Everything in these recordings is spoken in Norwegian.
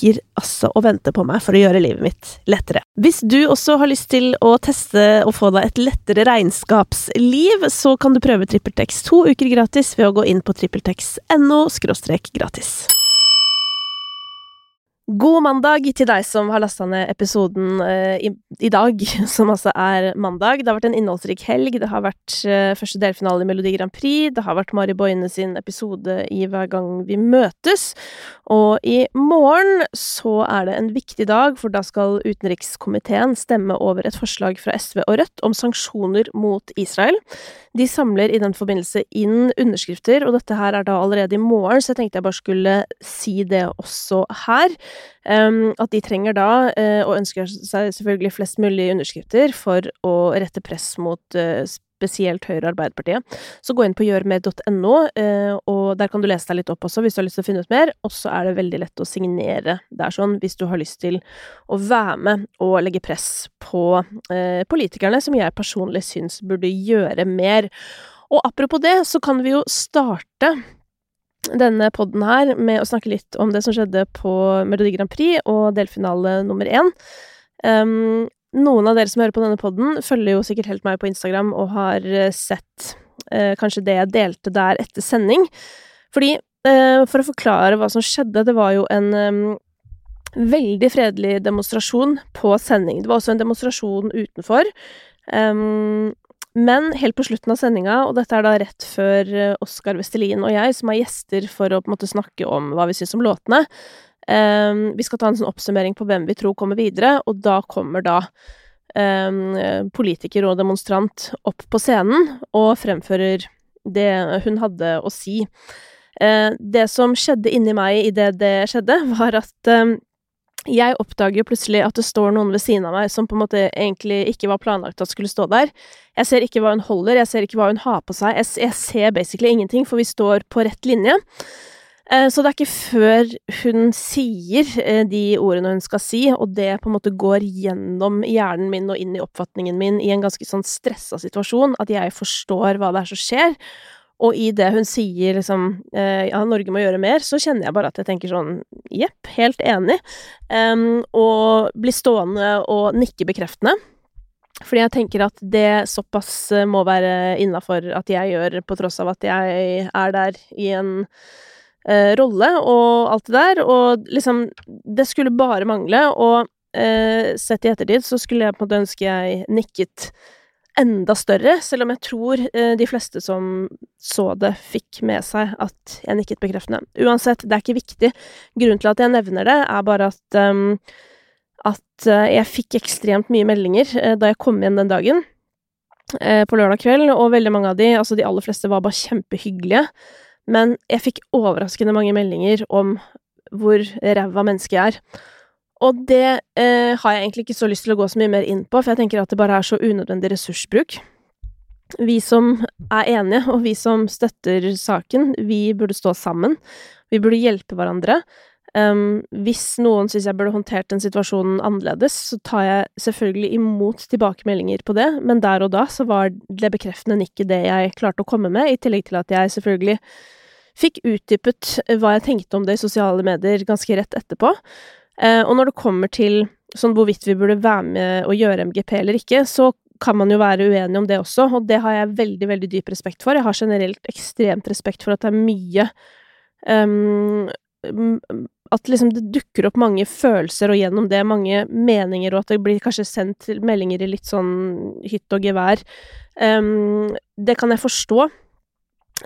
ligger altså og venter på meg for å gjøre livet mitt lettere. Hvis du også har lyst til å teste og få deg et lettere regnskapsliv, så kan du prøve TrippelTex to uker gratis ved å gå inn på trippeltex.no – gratis. God mandag til deg som har lasta ned episoden uh, i, i, dag, som altså er mandag. Det har vært en innholdsrik helg. Det har vært uh, første delfinale i Melodi Grand Prix. Det har vært Mari Boine sin episode i Hver gang vi møtes. Og i morgen så er det en viktig dag, for da skal utenrikskomiteen stemme over et forslag fra SV og Rødt om sanksjoner mot Israel. De samler i den forbindelse inn underskrifter, og dette her er da allerede i morgen, så jeg tenkte jeg bare skulle si det også her. At de trenger da, uh, og ønsker seg selvfølgelig flest mulig underskrifter for å rette press mot uh, spesielt Høyre og Arbeiderpartiet. Så gå inn på gjørmed.no, uh, og der kan du lese deg litt opp også hvis du har lyst til å finne ut mer. Og så er det veldig lett å signere der sånn, hvis du har lyst til å være med og legge press på politikerne, som jeg personlig syns burde gjøre mer. Og apropos det, så kan vi jo starte denne podden her med å snakke litt om det som skjedde på Melodi Grand Prix og delfinale nummer én. Um, noen av dere som hører på denne podden, følger jo sikkert helt meg på Instagram og har eh, sett uh, kanskje det jeg delte der etter sending. Fordi, uh, for å forklare hva som skjedde, det var jo en um, veldig fredelig demonstrasjon på sending. Det var også en demonstrasjon utenfor. Um, men helt på slutten av sendinga, og dette er da rett før eh, Oskar Vestelin og jeg, som er gjester for å på en måte snakke om hva vi syns om låtene um, Vi skal ta en sånn oppsummering på hvem vi tror kommer videre, og da kommer da um, politiker og demonstrant opp på scenen og fremfører det hun hadde å si. Uh, det som skjedde inni meg idet det skjedde, var at um, jeg oppdager plutselig at det står noen ved siden av meg som på en måte egentlig ikke var planlagt at skulle stå der. Jeg ser ikke hva hun holder, jeg ser ikke hva hun har på seg, jeg, ser basically ingenting, for vi står på rett linje. Eh, så det er ikke før hun sier eh, de ordene hun skal si, og det på en måte går gjennom hjernen min og inn i oppfatningen min i en ganske sånn stressa situasjon, at jeg forstår hva det er som skjer, og i det hun sier liksom eh, ja, Norge må gjøre mer, så kjenner jeg bare at jeg tenker sånn jepp, helt enig. Um, og blir stående og nikke bekreftende. Fordi jeg tenker at det såpass eh, må være innafor at jeg gjør, på tross av at jeg er der i en uh, rolle og alt det der. Og liksom Det skulle bare mangle. Og uh, sett i ettertid så skulle jeg på en måte ønske jeg nikket enda større, selv om jeg tror eh, de fleste som så det, fikk med seg at jeg nikket bekreftende. Uansett, det er ikke viktig. Grunnen til at jeg nevner det, er bare at um, at uh, jeg fikk ekstremt mye meldinger uh, da jeg kom hjem den dagen på lørdag kveld, og veldig mange av de, altså de aller fleste, var bare kjempehyggelige. Men jeg fikk overraskende mange meldinger om hvor ræva menneske jeg er. Og det eh, har jeg egentlig ikke så lyst til å gå så mye mer inn på, for jeg tenker at det bare er så unødvendig ressursbruk. Vi som er enige, og vi som støtter saken, vi burde stå sammen. Vi burde hjelpe hverandre. Um, hvis noen syns jeg burde håndtert den situasjonen annerledes, så tar jeg selvfølgelig imot tilbakemeldinger på det, men der og da så var det bekreftende nikket det jeg klarte å komme med, i tillegg til at jeg selvfølgelig fikk utdypet hva jeg tenkte om det i sosiale medier ganske rett etterpå. Eh, og når det kommer til sånn hvorvidt vi burde være med og gjøre MGP eller ikke, så kan man jo være uenig om det også, og det har jeg veldig, veldig dyp respekt for. Jeg har generelt ekstremt respekt for at det er mye um, At liksom det dukker opp mange følelser, og gjennom det mange meninger, og at det blir kanskje sendt meldinger i litt sånn hytt og gevær. Um, det kan jeg forstå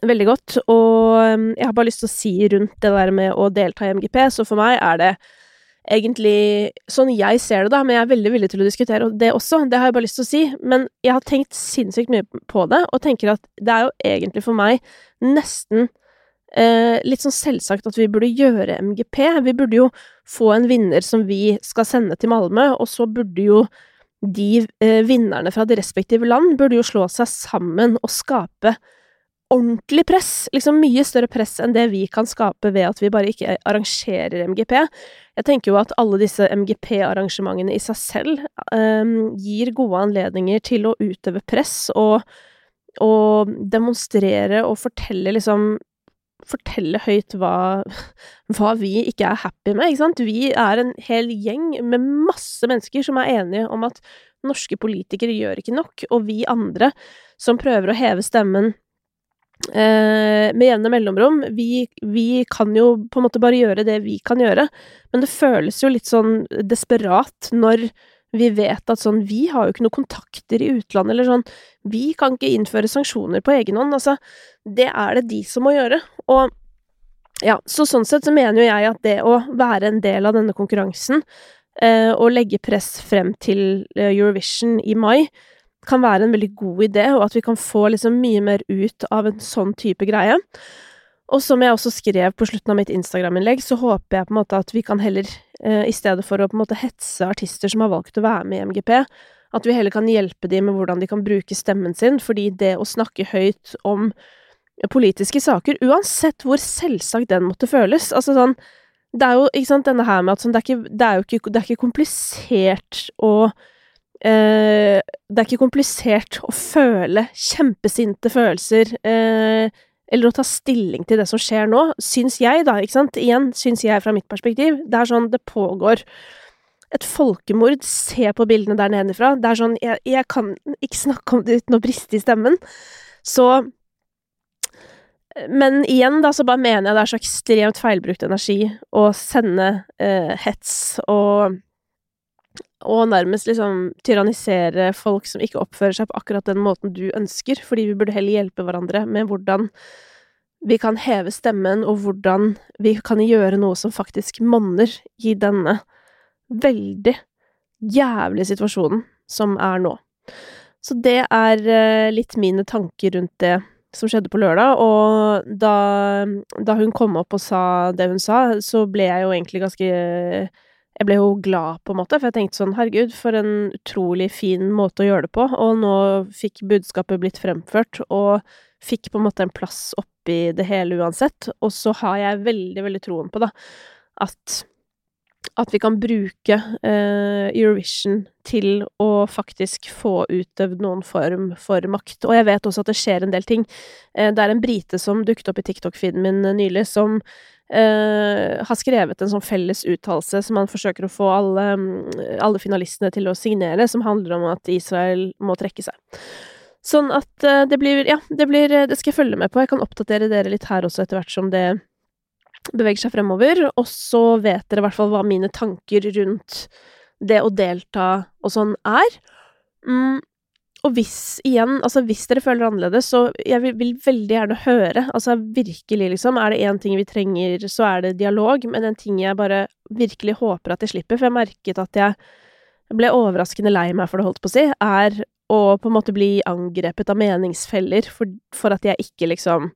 veldig godt, og jeg har bare lyst til å si rundt det der med å delta i MGP, så for meg er det egentlig sånn jeg ser det, da, men jeg er veldig villig til å diskutere det også, det har jeg bare lyst til å si. Men jeg har tenkt sinnssykt mye på det, og tenker at det er jo egentlig for meg nesten eh, litt sånn selvsagt at vi burde gjøre MGP. Vi burde jo få en vinner som vi skal sende til Malmö, og så burde jo de eh, vinnerne fra de respektive land burde jo slå seg sammen og skape ordentlig press, liksom mye større press enn det vi kan skape ved at vi bare ikke arrangerer MGP. Jeg tenker jo at alle disse MGP-arrangementene i seg selv um, gir gode anledninger til å utøve press og, og demonstrere og fortelle liksom Fortelle høyt hva, hva vi ikke er happy med, ikke sant. Vi er en hel gjeng med masse mennesker som er enige om at norske politikere gjør ikke nok, og vi andre som prøver å heve stemmen med jevne mellomrom. Vi, vi, kan jo på en måte bare gjøre det vi kan gjøre, men det føles jo litt sånn desperat når vi vet at sånn Vi har jo ikke noen kontakter i utlandet, eller sånn Vi kan ikke innføre sanksjoner på egen hånd. Altså, det er det de som må gjøre. Og ja, så sånn sett så mener jo jeg at det å være en del av denne konkurransen, eh, og legge press frem til eh, Eurovision i mai, kan være en veldig god idé, og at vi kan få liksom mye mer ut av en sånn type greie. Og som jeg også skrev på slutten av mitt Instagram-innlegg, så håper jeg på en måte at vi kan heller, eh, i stedet for å på en måte hetse artister som har valgt å være med i MGP, at vi heller kan hjelpe dem med hvordan de kan bruke stemmen sin, fordi det å snakke høyt om politiske saker, uansett hvor selvsagt den måtte føles Altså sånn Det er jo, ikke sant, denne her med at sånn, det er ikke, det er jo ikke, det er ikke komplisert å eh, Det er ikke komplisert å føle kjempesinte følelser, eh, eller å ta stilling til det som skjer nå, syns jeg, da, ikke sant? Igjen, syns jeg fra mitt perspektiv. Det er sånn det pågår et folkemord. Se på bildene der nedenfra. Det er sånn jeg, jeg kan ikke snakke om det uten å briste i stemmen. Så men igjen, da, så bare mener jeg det er så ekstremt feilbrukt energi å sende eh, hets og og nærmest liksom tyrannisere folk som ikke oppfører seg på akkurat den måten du ønsker, fordi vi burde heller hjelpe hverandre med hvordan vi kan heve stemmen, og hvordan vi kan gjøre noe som faktisk monner i denne veldig jævlige situasjonen som er nå. Så det er eh, litt mine tanker rundt det som skjedde på lørdag, og da, da hun kom opp og sa det hun sa, så ble jeg jo egentlig ganske jeg ble jo glad, på en måte, for jeg tenkte sånn, herregud, for en utrolig fin måte å gjøre det på, og nå fikk budskapet blitt fremført, og fikk på en måte en plass oppi det hele uansett, og så har jeg veldig, veldig troen på, da, at at vi kan bruke eh, Eurovision til å faktisk få utøvd noen form for makt. Og jeg vet også at det skjer en del ting. Eh, det er en brite som dukket opp i TikTok-feeden min nylig, som har skrevet en sånn felles uttalelse som han forsøker å få alle, alle, finalistene til å signere, som handler om at Israel må trekke seg. Sånn at uh, det blir Ja, det blir Det skal jeg følge med på. Jeg kan oppdatere dere litt her også etter hvert som det beveger seg fremover. Og så vet dere i hvert fall hva mine tanker rundt det å delta og sånn er. Mm, og hvis, igjen, altså hvis dere føler annerledes, så jeg vil, vil veldig gjerne høre, altså virkelig, liksom, er det én ting vi trenger, så er det dialog, men en ting jeg bare virkelig håper at jeg slipper, for jeg merket at jeg ble overraskende lei meg for det, holdt på å si, er å på en måte bli angrepet av meningsfeller for, for at jeg ikke liksom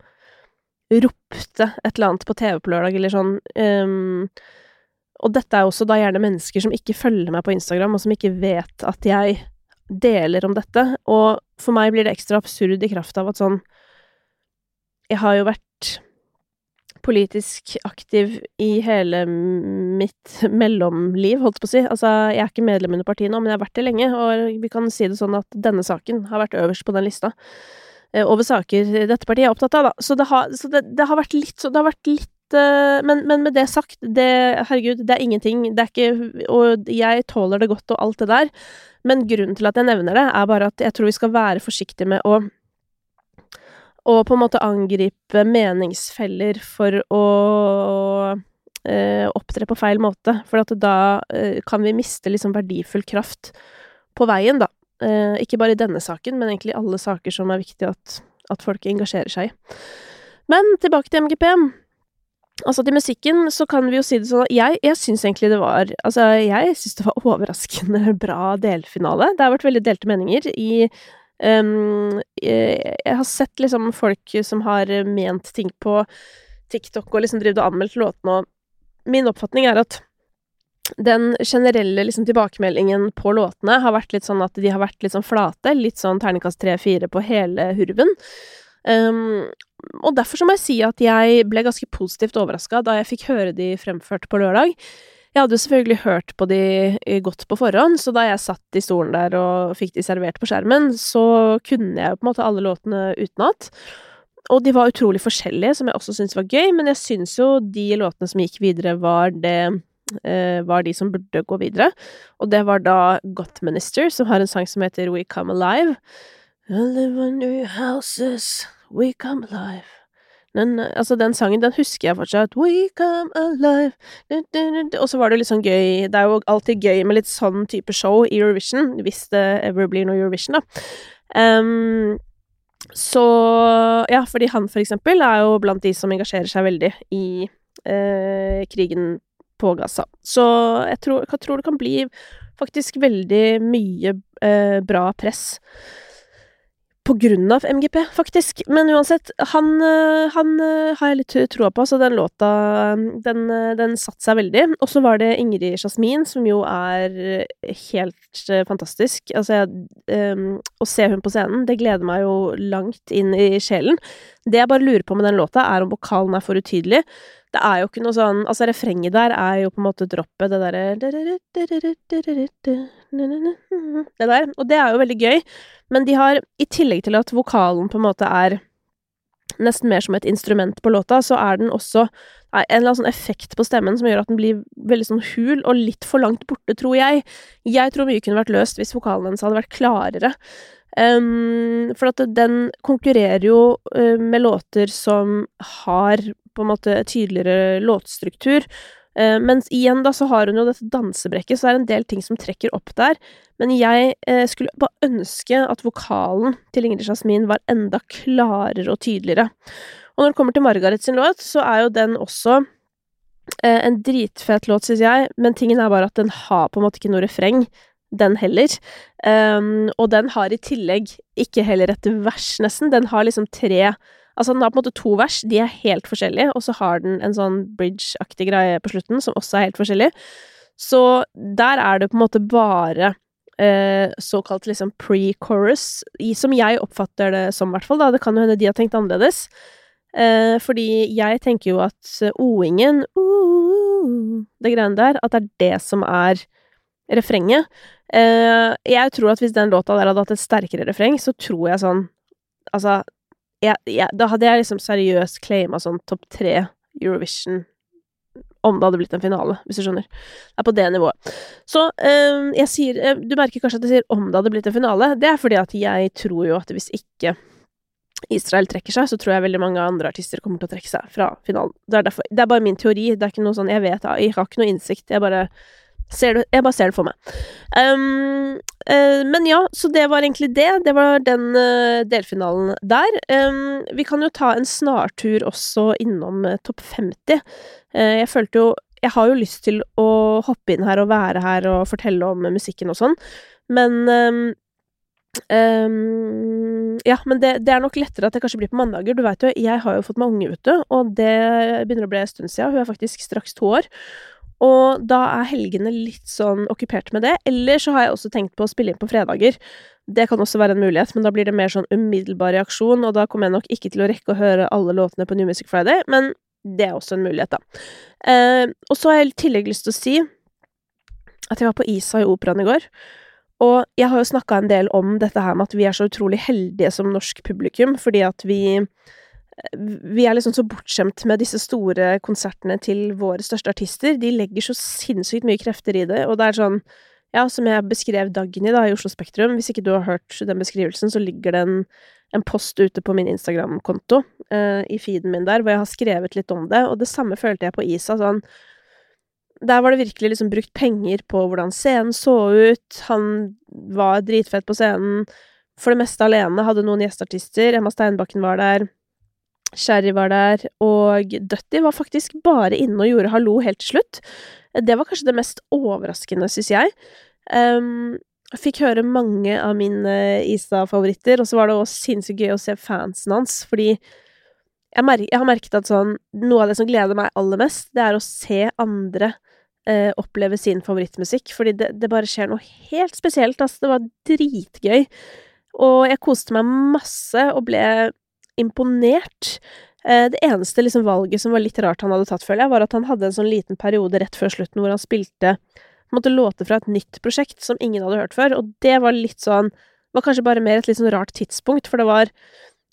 ropte et eller annet på TV på lørdag, eller sånn. Um, Og dette er også da gjerne mennesker som ikke følger meg på Instagram, og som ikke vet at jeg deler om dette, og for meg blir det ekstra absurd i kraft av at sånn Jeg har jo vært politisk aktiv i hele mitt mellomliv, holdt på å si. Altså, jeg er ikke medlem under partiet nå, men jeg har vært det lenge, og vi kan si det sånn at denne saken har vært øverst på den lista eh, over saker dette partiet er opptatt av, da. Så det har, så det, det har vært litt så Det har vært litt men, men, med det sagt, det, herregud, det er ingenting. Det er ikke Og jeg tåler det godt og alt det der, men grunnen til at jeg nevner det, er bare at jeg tror vi skal være forsiktige med å og på en måte angripe meningsfeller for å eh, opptre på feil måte. For at da eh, kan vi miste liksom verdifull kraft på veien, da. Eh, ikke bare i denne saken, men egentlig alle saker som er viktig at, at folk engasjerer seg i. Men tilbake til MGP. Altså, til musikken så kan vi jo si det sånn at jeg, jeg syns egentlig det var Altså, jeg syns det var overraskende bra delfinale. Det har vært veldig delte meninger i Um, jeg har sett liksom folk som har ment ting på TikTok og liksom drevet og anmeldt låtene, og min oppfatning er at den generelle liksom tilbakemeldingen på låtene har vært litt sånn at de har vært litt sånn flate, litt sånn terningkast tre-fire på hele hurven. Um, og derfor så må jeg si at jeg ble ganske positivt overraska da jeg fikk høre de fremført på lørdag. Jeg hadde jo selvfølgelig hørt på de eh, godt på forhånd, så da jeg satt i stolen der og fikk de servert på skjermen, så kunne jeg jo på en måte alle låtene utenat. Og de var utrolig forskjellige, som jeg også syntes var gøy, men jeg syns jo de låtene som gikk videre, var det eh, var de som burde gå videre. Og det var da Got Minister, som har en sang som heter We Come Alive. I live under new houses, we come alive. Den, altså, den sangen, den husker jeg fortsatt. We come alive Og så var det litt sånn gøy Det er jo alltid gøy med litt sånn type show i Eurovision, hvis det ever blir noe Eurovision, da. Um, så Ja, fordi han, for eksempel, er jo blant de som engasjerer seg veldig i uh, krigen på Gaza. Så jeg tror, jeg tror, det kan bli faktisk veldig mye uh, bra press på grunn av MGP, faktisk. Men uansett, han, eh, han eh, har jeg litt troa på, så den låta, den, eh, den satte seg veldig. Og så var det Ingrid Jasmin, som jo er helt fantastisk. Altså, jeg, um, å se hun på scenen, det gleder meg jo langt inn i sjelen. Det jeg bare lurer på med den låta, er om vokalen er for utydelig. Det er jo ikke noe sånn Altså, refrenget der er jo på en måte droppet, det derre Det der. Og det er jo veldig gøy. Men de har, i tillegg til at vokalen på en måte er nesten mer som et instrument på låta, så er den også en eller annen sånn effekt på stemmen som gjør at den blir veldig sånn hul og litt for langt borte, tror jeg. Jeg tror mye kunne vært løst hvis vokalen hennes hadde vært klarere. Um, for at den konkurrerer jo uh, med låter som har på en måte tydeligere låtstruktur, Uh, mens igjen, da, så har hun jo dette dansebrekket, så det er en del ting som trekker opp der. Men jeg uh, skulle bare ønske at vokalen til Ingrid Jasmin var enda klarere og tydeligere. Og når det kommer til Margaret sin låt, så er jo den også uh, en dritfet låt, syns jeg, men tingen er bare at den har på en måte ikke noe refreng. Den heller. Um, og den har i tillegg ikke heller et vers, nesten. Den har liksom tre Altså, den har på en måte to vers, de er helt forskjellige, og så har den en sånn bridge-aktig greie på slutten, som også er helt forskjellig. Så der er det på en måte bare eh, såkalt liksom pre-chorus, som jeg oppfatter det som, i hvert fall, da. Det kan jo hende de har tenkt annerledes. Eh, fordi jeg tenker jo at o-ingen, uh, det greiene der, at det er det som er refrenget. Eh, jeg tror at hvis den låta der hadde hatt et sterkere refreng, så tror jeg sånn Altså, jeg, jeg, da hadde jeg liksom seriøst claima sånn topp tre Eurovision om det hadde blitt en finale, hvis du skjønner. Det er på det nivået. Så øh, jeg sier øh, Du merker kanskje at jeg sier om det hadde blitt en finale. Det er fordi at jeg tror jo at hvis ikke Israel trekker seg, så tror jeg veldig mange andre artister kommer til å trekke seg fra finalen. Det er, derfor, det er bare min teori. Det er ikke noe sånn Jeg vet, jeg har ikke noe innsikt. Jeg bare Ser du? jeg bare ser det for meg. Um, uh, men ja, så det var egentlig det. Det var den uh, delfinalen der. Um, vi kan jo ta en snartur også innom uh, topp 50. jeg følte jo Jeg har jo lyst til å hoppe inn her og være her og fortelle om musikken og sånn, men um, Um, ja, men det, det, er nok lettere at det kanskje blir på mandager. Du veit jo, jeg har jo fått meg unge, ute, og det begynner å bli en stund siden. Hun er faktisk straks to år. Og da er helgene litt sånn okkupert med det. Eller så har jeg også tenkt på å spille inn på fredager. Det kan også være en mulighet, men da blir det mer sånn umiddelbar reaksjon, og da kommer jeg nok ikke til å rekke å høre alle låtene på New Music Friday, men det er også en mulighet, da. Eh, og så har jeg i tillegg lyst til å si at jeg var på Isa i Operaen i går. Og jeg har jo snakka en del om dette her med at vi er så utrolig heldige som norsk publikum, fordi at vi Vi er liksom så bortskjemt med disse store konsertene til våre største artister. De legger så sinnssykt mye krefter i det, og det er sånn Ja, som jeg beskrev Dagny da, i Oslo Spektrum, hvis ikke du har hørt den beskrivelsen, så ligger det en, en post ute på min Instagram-konto, uh, i feeden min der, hvor jeg har skrevet litt om det, og det samme følte jeg på Isa, sånn der var det virkelig liksom brukt penger på hvordan scenen så ut, han var dritfett på scenen, for det meste alene, hadde noen gjesteartister, Emma Steinbakken var der, Sherry var der, og Dutty var faktisk bare inne og gjorde hallo helt til slutt. Det var kanskje det mest overraskende, syns jeg. Um, fikk høre mange av mine Isa-favoritter, og så var det også sinnssykt gøy å se fansen hans, fordi jeg, jeg, har merket at sånn Noe av det som gleder meg aller mest, det er å se andre eh, oppleve sin favorittmusikk, fordi det, det, bare skjer noe helt spesielt, altså. Det var dritgøy. Og jeg koste meg masse og ble imponert. Eh, det eneste liksom valget som var litt rart han hadde tatt, føler jeg, var at han hadde en sånn liten periode rett før slutten hvor han spilte måtte låte fra et nytt prosjekt som ingen hadde hørt før, og det var litt sånn var kanskje bare mer et litt sånn rart tidspunkt, for det var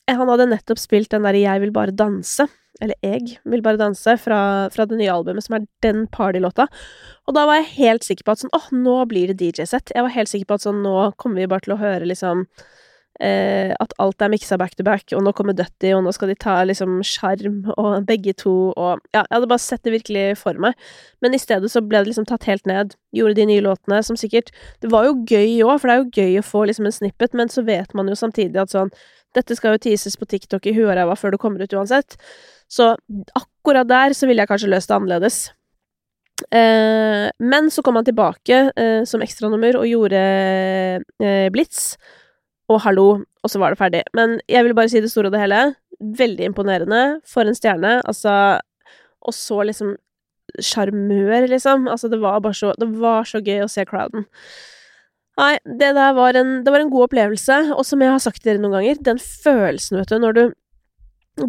Han hadde nettopp spilt den derre Jeg vil bare danse, eller Jeg vil bare danse, fra, fra det nye albumet, som er den partylåta. Og da var jeg helt sikker på at sånn, åh, nå blir det DJ-sett. Jeg var helt sikker på at sånn, nå kommer vi bare til å høre liksom eh, At alt er miksa back to back, og nå kommer Dutty, og nå skal de ta liksom sjarm, og begge to, og Ja, jeg hadde bare sett det virkelig for meg. Men i stedet så ble det liksom tatt helt ned. Gjorde de nye låtene, som sikkert Det var jo gøy òg, for det er jo gøy å få liksom en snippet, men så vet man jo samtidig at sånn dette skal jo teases på TikTok i huet og ræva før det kommer ut uansett. Så akkurat der så ville jeg kanskje løst det annerledes. Eh, men så kom han tilbake eh, som ekstranummer og gjorde eh, Blitz og Hallo, og så var det ferdig. Men jeg vil bare si det store og det hele. Veldig imponerende. For en stjerne. Altså Og så liksom sjarmør, liksom. Altså, det var bare så Det var så gøy å se crowden. Nei, det der var en, det var en god opplevelse, og som jeg har sagt til dere noen ganger, den følelsen, vet du, når du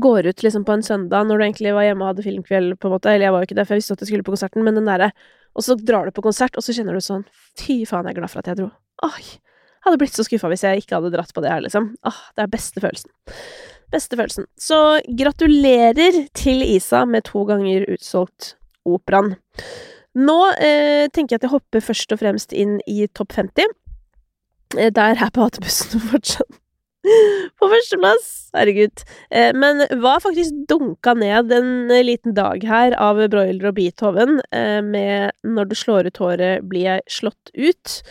går ut liksom på en søndag når du egentlig var hjemme og hadde filmkveld, på en måte, eller jeg var jo ikke det, for jeg visste at jeg skulle på konserten, men den derre Og så drar du på konsert, og så kjenner du sånn Fy faen, jeg er glad for at jeg dro. Oi. Hadde blitt så skuffa hvis jeg ikke hadde dratt på det her, liksom. Åh, det er beste følelsen. Beste følelsen. Så gratulerer til Isa med to ganger utsolgt Operaen. Nå eh, tenker jeg at jeg hopper først og fremst inn i topp 50. Eh, der er Hatebussen fortsatt på førsteplass. Herregud. Eh, men var faktisk dunka ned en liten dag her av Broiler og Beethoven eh, med 'Når du slår ut håret, blir jeg slått ut'.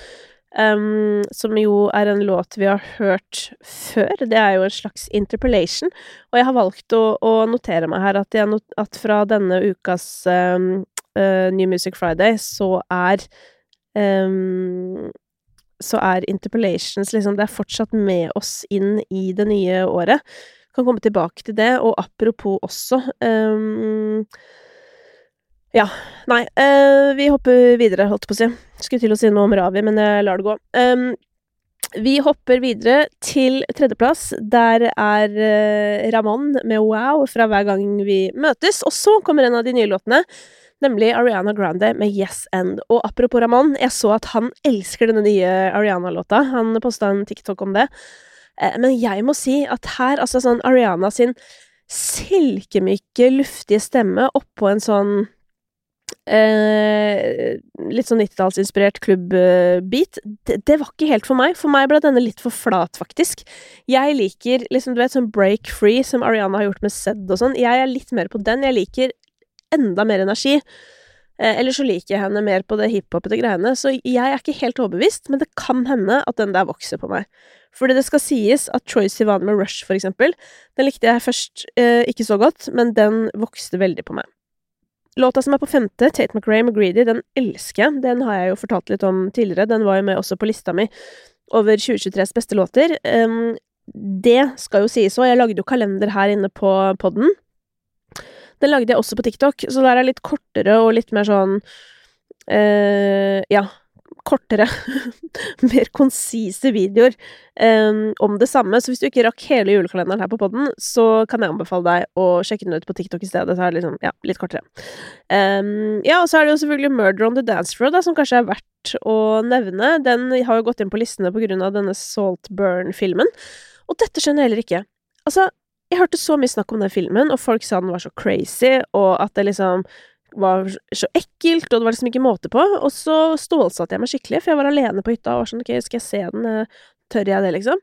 Um, som jo er en låt vi har hørt før. Det er jo en slags interpellation. Og jeg har valgt å, å notere meg her at, not at fra denne ukas um, uh, New Music Friday så er um, så er interpellations liksom Det er fortsatt med oss inn i det nye året. Kan komme tilbake til det. Og apropos også um, Ja, nei. Uh, vi hopper videre, holdt på å si. Skulle til å si noe om Ravi, men jeg lar det gå. Um, vi hopper videre til tredjeplass. Der er uh, Ramón med Wow fra hver gang vi møtes. Og så kommer en av de nye låtene nemlig Ariana Grande med Yes End. Og apropos Ramón, jeg så at han elsker denne nye Ariana-låta. Han posta en TikTok om det. Uh, men jeg må si at her, altså sånn Ariana sin silkemyke, luftige stemme oppå en sånn Eh, litt sånn 90-tallsinspirert klubbbeat. Det, det, var ikke helt for meg. For meg ble denne litt for flat, faktisk. Jeg liker liksom, du vet, sånn break free, som Ariana har gjort med Zed og sånn. Jeg er litt mer på den. Jeg liker enda mer energi. Eh, eller så liker jeg henne mer på det hiphopete greiene, så jeg er ikke helt overbevist, men det kan hende at den der vokser på meg. Fordi det skal sies at Troy Sivan med Rush, for eksempel, den likte jeg først eh, ikke så godt, men den vokste veldig på meg. Låta som er på femte, Tate McRae med Greedy, den elsker jeg. Den har jeg jo fortalt litt om tidligere, den var jo med også på lista mi over 2023s beste låter. Um, det skal jo sies òg, jeg lagde jo kalender her inne på podden, den lagde jeg også på TikTok, så der er litt kortere og litt mer sånn uh, Ja, kortere. mer konsise videoer um, om det samme. Så hvis du ikke rakk hele julekalenderen her på poden, så kan jeg anbefale deg å sjekke den ut på TikTok i stedet. Så er det liksom, ja, litt kortere. Um, ja, og så er det jo selvfølgelig Murder on the Dance Road, da, som kanskje er verdt å nevne. Den har jo gått inn på listene på grunn av denne Saltburn-filmen. Og dette skjønner jeg heller ikke. Altså, jeg hørte så mye snakk om den filmen, og folk sa den var så crazy, og at det liksom var så ekkelt, og det var liksom ikke måte på. Og så stålsatte jeg meg skikkelig, for jeg var alene på hytta og var sånn ok, skal jeg se den, eh, tør jeg det, liksom?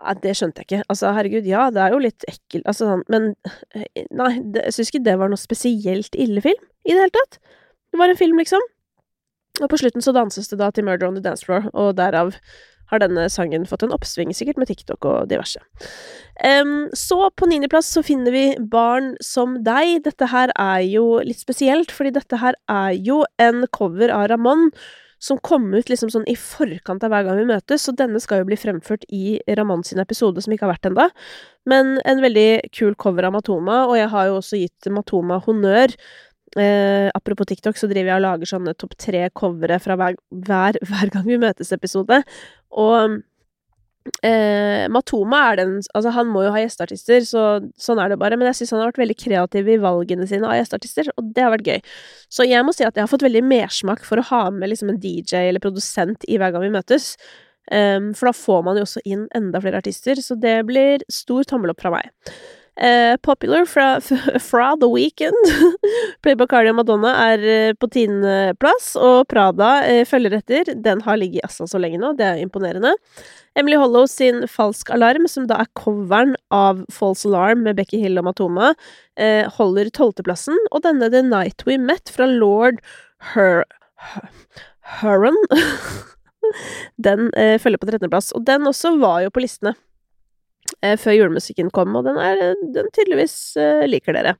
Nei, det skjønte jeg ikke. Altså, herregud, ja, det er jo litt ekkelt, altså sånn, men eh, nei, det, jeg syns ikke det var noe spesielt ille film i det hele tatt. Det var en film, liksom. Og på slutten så danses det da til Murder on the Dance Floor, og derav har denne sangen fått en oppsving, sikkert med TikTok og diverse. Um, så på niendeplass så finner vi Barn som deg. Dette her er jo litt spesielt, fordi dette her er jo en cover av Ramón som kom ut liksom sånn i forkant av hver gang vi møtes, så denne skal jo bli fremført i Raman sin episode, som ikke har vært ennå. Men en veldig kul cover av Matoma, og jeg har jo også gitt Matoma honnør Eh, apropos TikTok, så driver jeg og lager sånne topp tre covere fra hver, hver, hver gang vi møtes-episode. Og eh, Matoma er den Altså, han må jo ha gjesteartister, så sånn er det bare. Men jeg syns han har vært veldig kreativ i valgene sine av gjesteartister, og det har vært gøy. Så jeg må si at jeg har fått veldig mersmak for å ha med liksom en DJ eller produsent i hver gang vi møtes. Um, for da får man jo også inn enda flere artister, så det blir stor tommel opp fra meg. Uh, popular fra, fra, The Weekend. Playboy Cardi og Madonna er uh, på tiendeplass, og Prada uh, følger etter. Den har ligget i Assa så lenge nå, det er imponerende. Emily Hollow sin Falsk alarm, som da er coveren av False Alarm med Becky Hill og Matoma, holder tolvteplassen. Og denne The Night We Met fra lord Her... Huron Den følger på trettendeplass. Og den også var jo på listene eh, før julemusikken kom, og den, er, den tydeligvis eh, liker dere.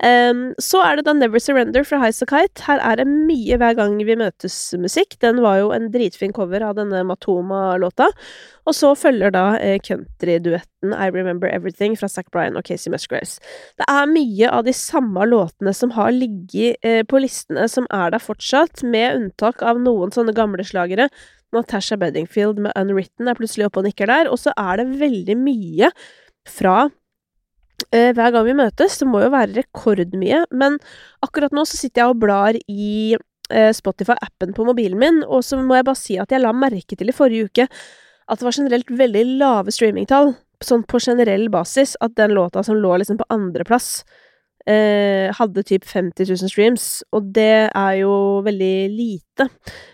Um, så er det da Never Surrender fra Highas Kite. Her er det mye hver gang vi møtes-musikk. Den var jo en dritfin cover av denne Matoma-låta. Og så følger da eh, countryduetten I Remember Everything fra Zac Bryan og Casey Musgraves. Det er mye av de samme låtene som har ligget eh, på listene, som er der fortsatt, med unntak av noen sånne gamle slagere Natasha Beddingfield med Unwritten er plutselig oppe og nikker der, og så er det veldig mye fra eh, hver gang vi møtes. Det må jo være rekordmye, men akkurat nå så sitter jeg og blar i eh, Spotify-appen på mobilen min, og så må jeg bare si at jeg la merke til i forrige uke at det var generelt veldig lave streamingtall, sånn på generell basis, at den låta som lå liksom på andreplass, eh, hadde typ 50 000 streams, og det er jo veldig lite.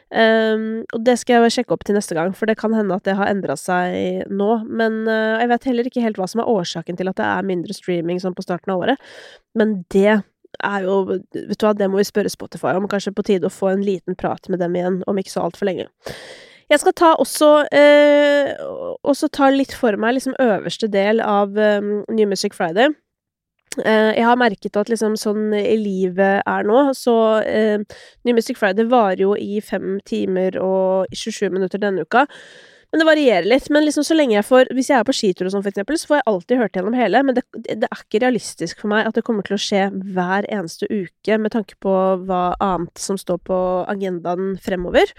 Um, og det skal jeg sjekke opp til neste gang, for det kan hende at det har endra seg nå. Men uh, jeg vet heller ikke helt hva som er årsaken til at det er mindre streaming sånn på starten av året. Men det er jo Vet du hva, det må vi spørre Spotify om. Kanskje på tide å få en liten prat med dem igjen, om ikke så altfor lenge. Jeg skal ta også eh, Også ta litt for meg liksom øverste del av um, New Music Friday. Eh, jeg har merket at liksom sånn livet er nå, så eh, New Music Friday varer jo i fem timer og 27 minutter denne uka. Men det varierer litt. Men liksom så lenge jeg får Hvis jeg er på skitur og sånn, for eksempel, så får jeg alltid hørt gjennom hele. Men det, det, er ikke realistisk for meg at det kommer til å skje hver eneste uke, med tanke på hva annet som står på agendaen fremover.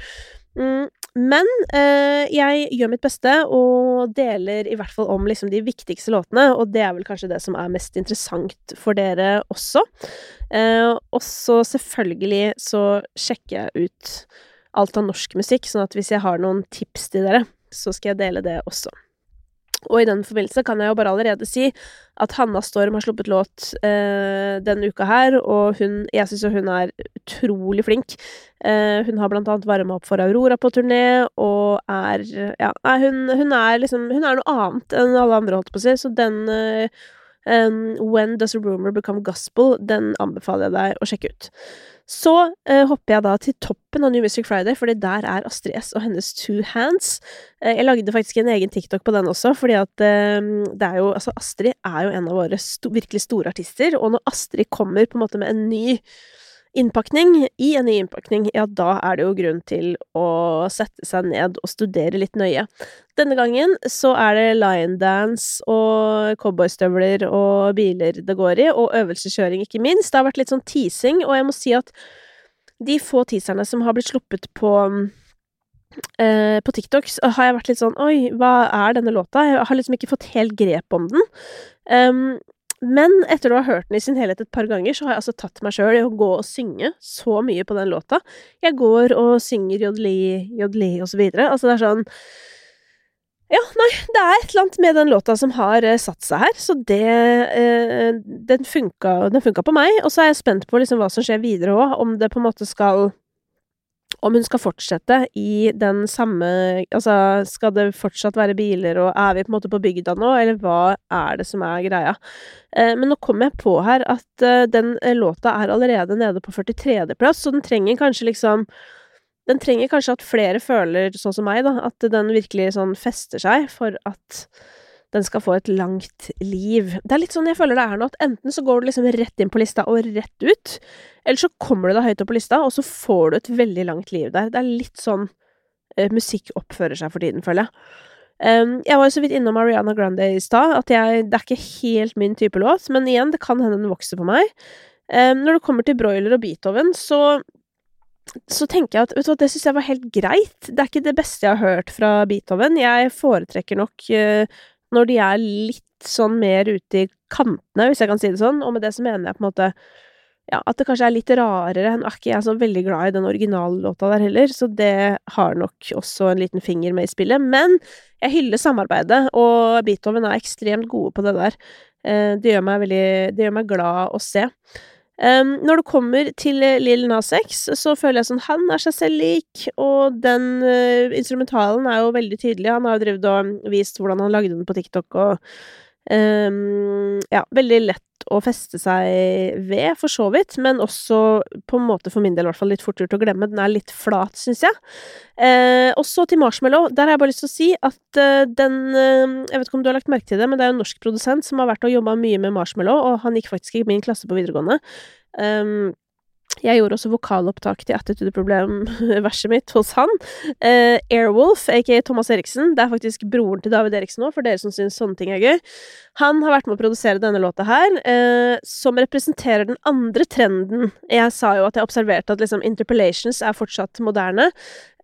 Mm, men eh, jeg gjør mitt beste og deler i hvert fall om liksom de viktigste låtene, og det er vel kanskje det som er mest interessant for dere også. Eh, og så selvfølgelig så sjekker jeg ut alt av norsk musikk, sånn at hvis jeg har noen tips til dere, så skal jeg dele det også. Og i den forbindelse kan jeg jo bare allerede si at Hanna Storm har sluppet låt eh, denne uka her, og hun Jeg syns jo hun er utrolig flink. Eh, hun har blant annet varma opp for Aurora på turné, og er Ja, hun, hun, er liksom Hun er noe annet enn alle andre, holdt på å si, så den eh, um, When Does a Rumor Become Gospel, den anbefaler jeg deg å sjekke ut. Så eh, hopper jeg da til toppen av New Music Friday, fordi der er Astrid S og hennes Two Hands. Eh, jeg lagde faktisk en egen TikTok på den også, fordi at eh, det er jo Altså, Astrid er jo en av våre sto virkelig store artister, og når Astrid kommer på en måte med en ny innpakning, i en ny innpakning, ja, da er det jo grunn til å sette seg ned og studere litt nøye. Denne gangen så er det liondance og cowboystøvler og biler det går i, og øvelseskjøring, ikke minst. Det har vært litt sånn teasing, og jeg må si at de få teaserne som har blitt sluppet på Uh, på TikTok har jeg vært litt sånn Oi, hva er denne låta? Jeg har liksom ikke fått helt grep om den. Um, men etter å ha hørt den i sin helhet et par ganger, så har jeg altså tatt meg sjøl i å gå og synge så mye på den låta. Jeg går og synger jodli, jodli og så videre. Altså, det er sånn Ja, nei, det er et eller annet med den låta som har uh, satt seg her, så det uh, Den funka, den funka på meg, og så er jeg spent på liksom hva som skjer videre òg, om det på en måte skal om hun skal fortsette i den samme Altså, skal det fortsatt være biler, og er vi på en måte på bygda nå, eller hva er det som er greia? Eh, men nå kom jeg på her at eh, den eh, låta er allerede nede på 43.-plass, så den trenger kanskje liksom Den trenger kanskje at flere føler sånn som meg, da, at den virkelig sånn fester seg for at den skal få et langt liv. Det er litt sånn jeg føler det er nå, at enten så går du liksom rett inn på lista og rett ut, eller så kommer du deg høyt opp på lista, og så får du et veldig langt liv der. Det er litt sånn uh, musikk oppfører seg for tiden, føler jeg. Um, jeg var jo så vidt innom Ariana Grande i stad, at jeg, det er ikke helt min type låt, men igjen, det kan hende den vokser på meg. Um, når det kommer til Broiler og Beethoven, så så tenker jeg at vet du det syns jeg var helt greit. Det er ikke det beste jeg har hørt fra Beethoven. Jeg foretrekker nok uh, når de er litt sånn mer ute i kantene, hvis jeg kan si det sånn, og med det så mener jeg på en måte ja, at det kanskje er litt rarere. Nå er ikke jeg så veldig glad i den originallåta der heller, så det har nok også en liten finger med i spillet. Men jeg hyller samarbeidet, og Beethoven er ekstremt gode på det der. Eh, det gjør meg veldig Det gjør meg glad å se. Um, når det kommer til eh, Lill Nas X, så føler jeg sånn Han er seg selv lik, og den uh, instrumentalen er jo veldig tydelig. Han har jo drevet og vist hvordan han lagde den på TikTok, og um, Ja, veldig lett å feste seg ved, for så vidt, men også på en måte for min del i hvert fall litt fort gjort å glemme. Den er litt flat, syns jeg. Eh, og til Marshmallow. Der har jeg bare lyst til å si at eh, den eh, Jeg vet ikke om du har lagt merke til det, men det er jo en norsk produsent som har vært og jobba mye med Marshmallow, og han gikk faktisk i min klasse på videregående. Um, jeg gjorde også vokalopptak til Attitude Problem-verset mitt hos han. Uh, Airwolf, aka Thomas Eriksen, det er faktisk broren til David Eriksen nå, for dere som syns sånne ting er gøy. Han har vært med å produsere denne låta her, uh, som representerer den andre trenden. Jeg sa jo at jeg observerte at liksom interpellations er fortsatt moderne,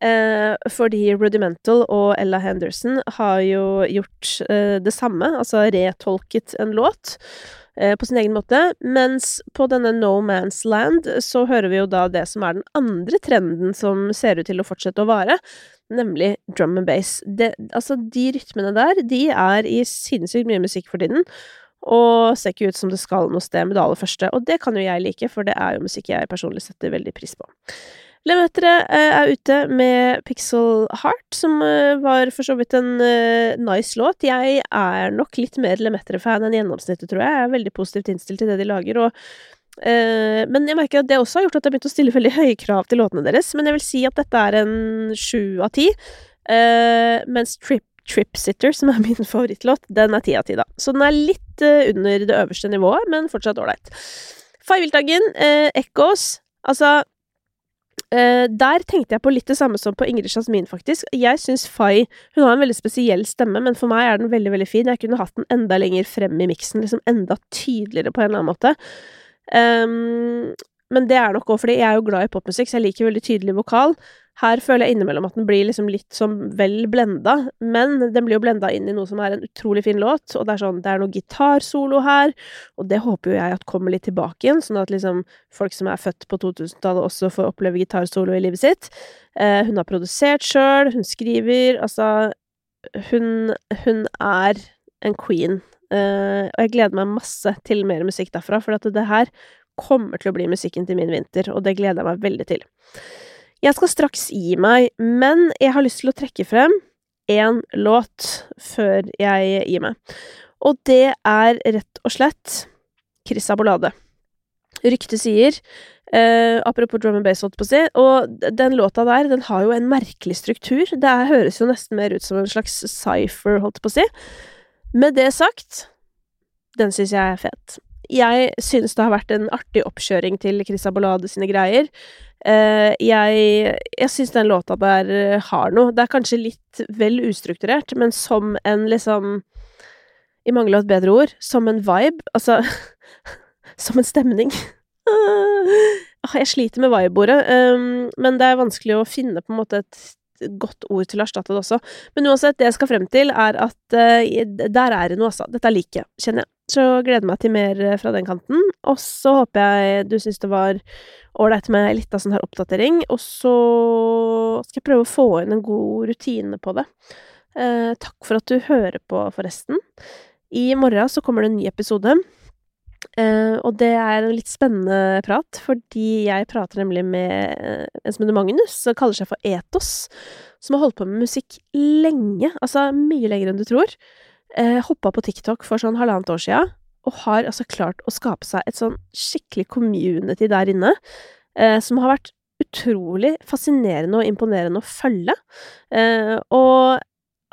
uh, fordi Rudimental og Ella Henderson har jo gjort det samme, altså retolket en låt. Eh, på sin egen måte. Mens på denne No Man's Land så hører vi jo da det som er den andre trenden som ser ut til å fortsette å vare, nemlig drum and bass. Altså, de rytmene der, de er i sinnssykt mye musikk for tiden. Og ser ikke ut som det skal noe sted med det aller første. Og det kan jo jeg like, for det er jo musikk jeg personlig setter veldig pris på. Lemetere eh, er ute med Pixel Heart, som eh, var for så vidt en uh, nice låt. Jeg er nok litt mer Lemetere-fan enn gjennomsnittet, tror jeg. Jeg er veldig positivt innstilt til det de lager, og Men jeg merker at det også har gjort at jeg har begynt å stille veldig høye krav til låtene deres. Men jeg vil si at dette er en sju av ti. Mens Trip Trip Sitter, som er min favorittlåt, den er ti av ti, da. Så den er litt under det øverste nivået, men fortsatt ålreit. Feilviltdagen, uh, Echoes Altså, Uh, der tenkte jeg på litt det samme som på Ingrid Jasmin, faktisk. Jeg syns Fay Hun har en veldig spesiell stemme, men for meg er den veldig, veldig fin. Jeg kunne hatt den enda lenger frem i miksen, liksom enda tydeligere på en eller annen måte. Um, men det er nok òg fordi jeg er jo glad i popmusikk, så jeg liker veldig tydelig vokal. Her føler jeg innimellom at den blir liksom litt som vel blenda, men den blir jo blenda inn i noe som er en utrolig fin låt, og det er sånn, det er noe gitarsolo her, og det håper jo jeg at kommer litt tilbake igjen, sånn at liksom folk som er født på 2000-tallet også får oppleve gitarsolo i livet sitt. Eh, hun har produsert sjøl, hun skriver, altså hun, hun er en queen, eh, og jeg gleder meg masse til mer musikk derfra, for at det her kommer til å bli musikken til min vinter, og det gleder jeg meg veldig til. Jeg skal straks gi meg, men jeg har lyst til å trekke frem én låt før jeg gir meg. Og det er rett og slett Chris Abolade. Ryktet sier Uh, Apropos drum and bass, holdt på å si. Og den låta der, den har jo en merkelig struktur. Det høres jo nesten mer ut som en slags cypher, holdt på å si. Med det sagt, den syns jeg er fet. Jeg synes det har vært en artig oppkjøring til Chris Abolade sine greier. Uh, jeg jeg syns den låta der eh, har noe. Det er kanskje litt vel ustrukturert, men som en liksom I mangel av et bedre ord som en vibe. Altså Som en stemning. jeg sliter med vibe-ordet, um, men det er vanskelig å finne på en måte et godt ord til å erstatte det også. Men uansett, det jeg skal frem til, er at uh, der er det noe, altså. Dette liker jeg, kjenner jeg. Så gleder meg til mer fra den kanten. Og så håper jeg du syns det var ålreit med ei lita sånn her oppdatering, og så skal jeg prøve å få inn en god rutine på det. Eh, takk for at du hører på, forresten. I morgen så kommer det en ny episode. Eh, og det er en litt spennende prat, fordi jeg prater nemlig med eh, en som heter Magnus, som kaller seg for Etos, som har holdt på med musikk lenge, altså mye lenger enn du tror. Eh, hoppa på TikTok for sånn halvannet år sia, og har altså klart å skape seg et sånn skikkelig community der inne, eh, som har vært utrolig fascinerende og imponerende å følge. Eh, og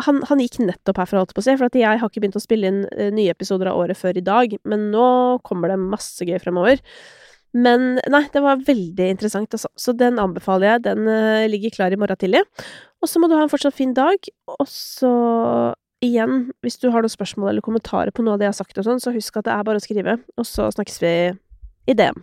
han, han, gikk nettopp herfra, holdt på å si, for at jeg har ikke begynt å spille inn uh, nye episoder av året før i dag, men nå kommer det masse gøy fremover. Men nei, det var veldig interessant, altså. Så den anbefaler jeg. Den uh, ligger klar i morgen tidlig. Og så må du ha en fortsatt fin dag. Og så igjen, hvis du har noen spørsmål eller kommentarer på noe av det jeg har sagt og sånn, så husk at det er bare å skrive, og så snakkes vi i DM.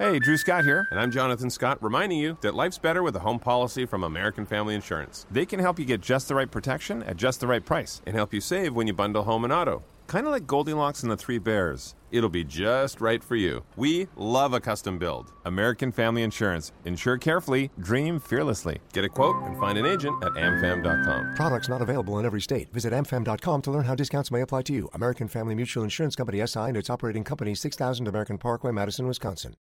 Hey, Drew Scott here, and I'm Jonathan Scott, reminding you that life's better with a home policy from American Family Insurance. They can help you get just the right protection at just the right price and help you save when you bundle home and auto. Kind of like Goldilocks and the Three Bears. It'll be just right for you. We love a custom build. American Family Insurance. Insure carefully, dream fearlessly. Get a quote and find an agent at amfam.com. Products not available in every state. Visit amfam.com to learn how discounts may apply to you. American Family Mutual Insurance Company SI and its operating company 6000 American Parkway, Madison, Wisconsin.